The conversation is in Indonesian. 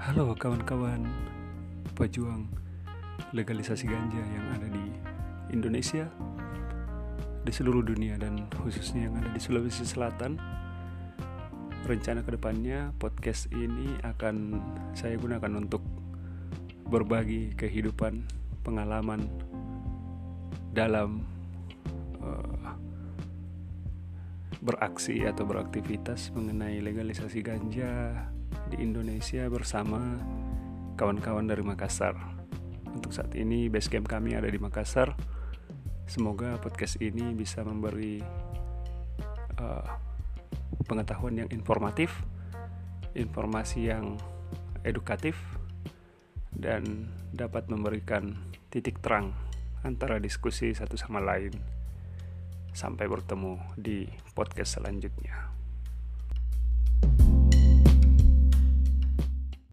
Halo kawan-kawan pejuang legalisasi ganja yang ada di Indonesia, di seluruh dunia dan khususnya yang ada di Sulawesi Selatan. Rencana ke depannya podcast ini akan saya gunakan untuk berbagi kehidupan, pengalaman dalam uh, beraksi atau beraktivitas mengenai legalisasi ganja di Indonesia bersama kawan-kawan dari Makassar. Untuk saat ini base camp kami ada di Makassar. Semoga podcast ini bisa memberi uh, pengetahuan yang informatif, informasi yang edukatif, dan dapat memberikan titik terang antara diskusi satu sama lain. Sampai bertemu di podcast selanjutnya.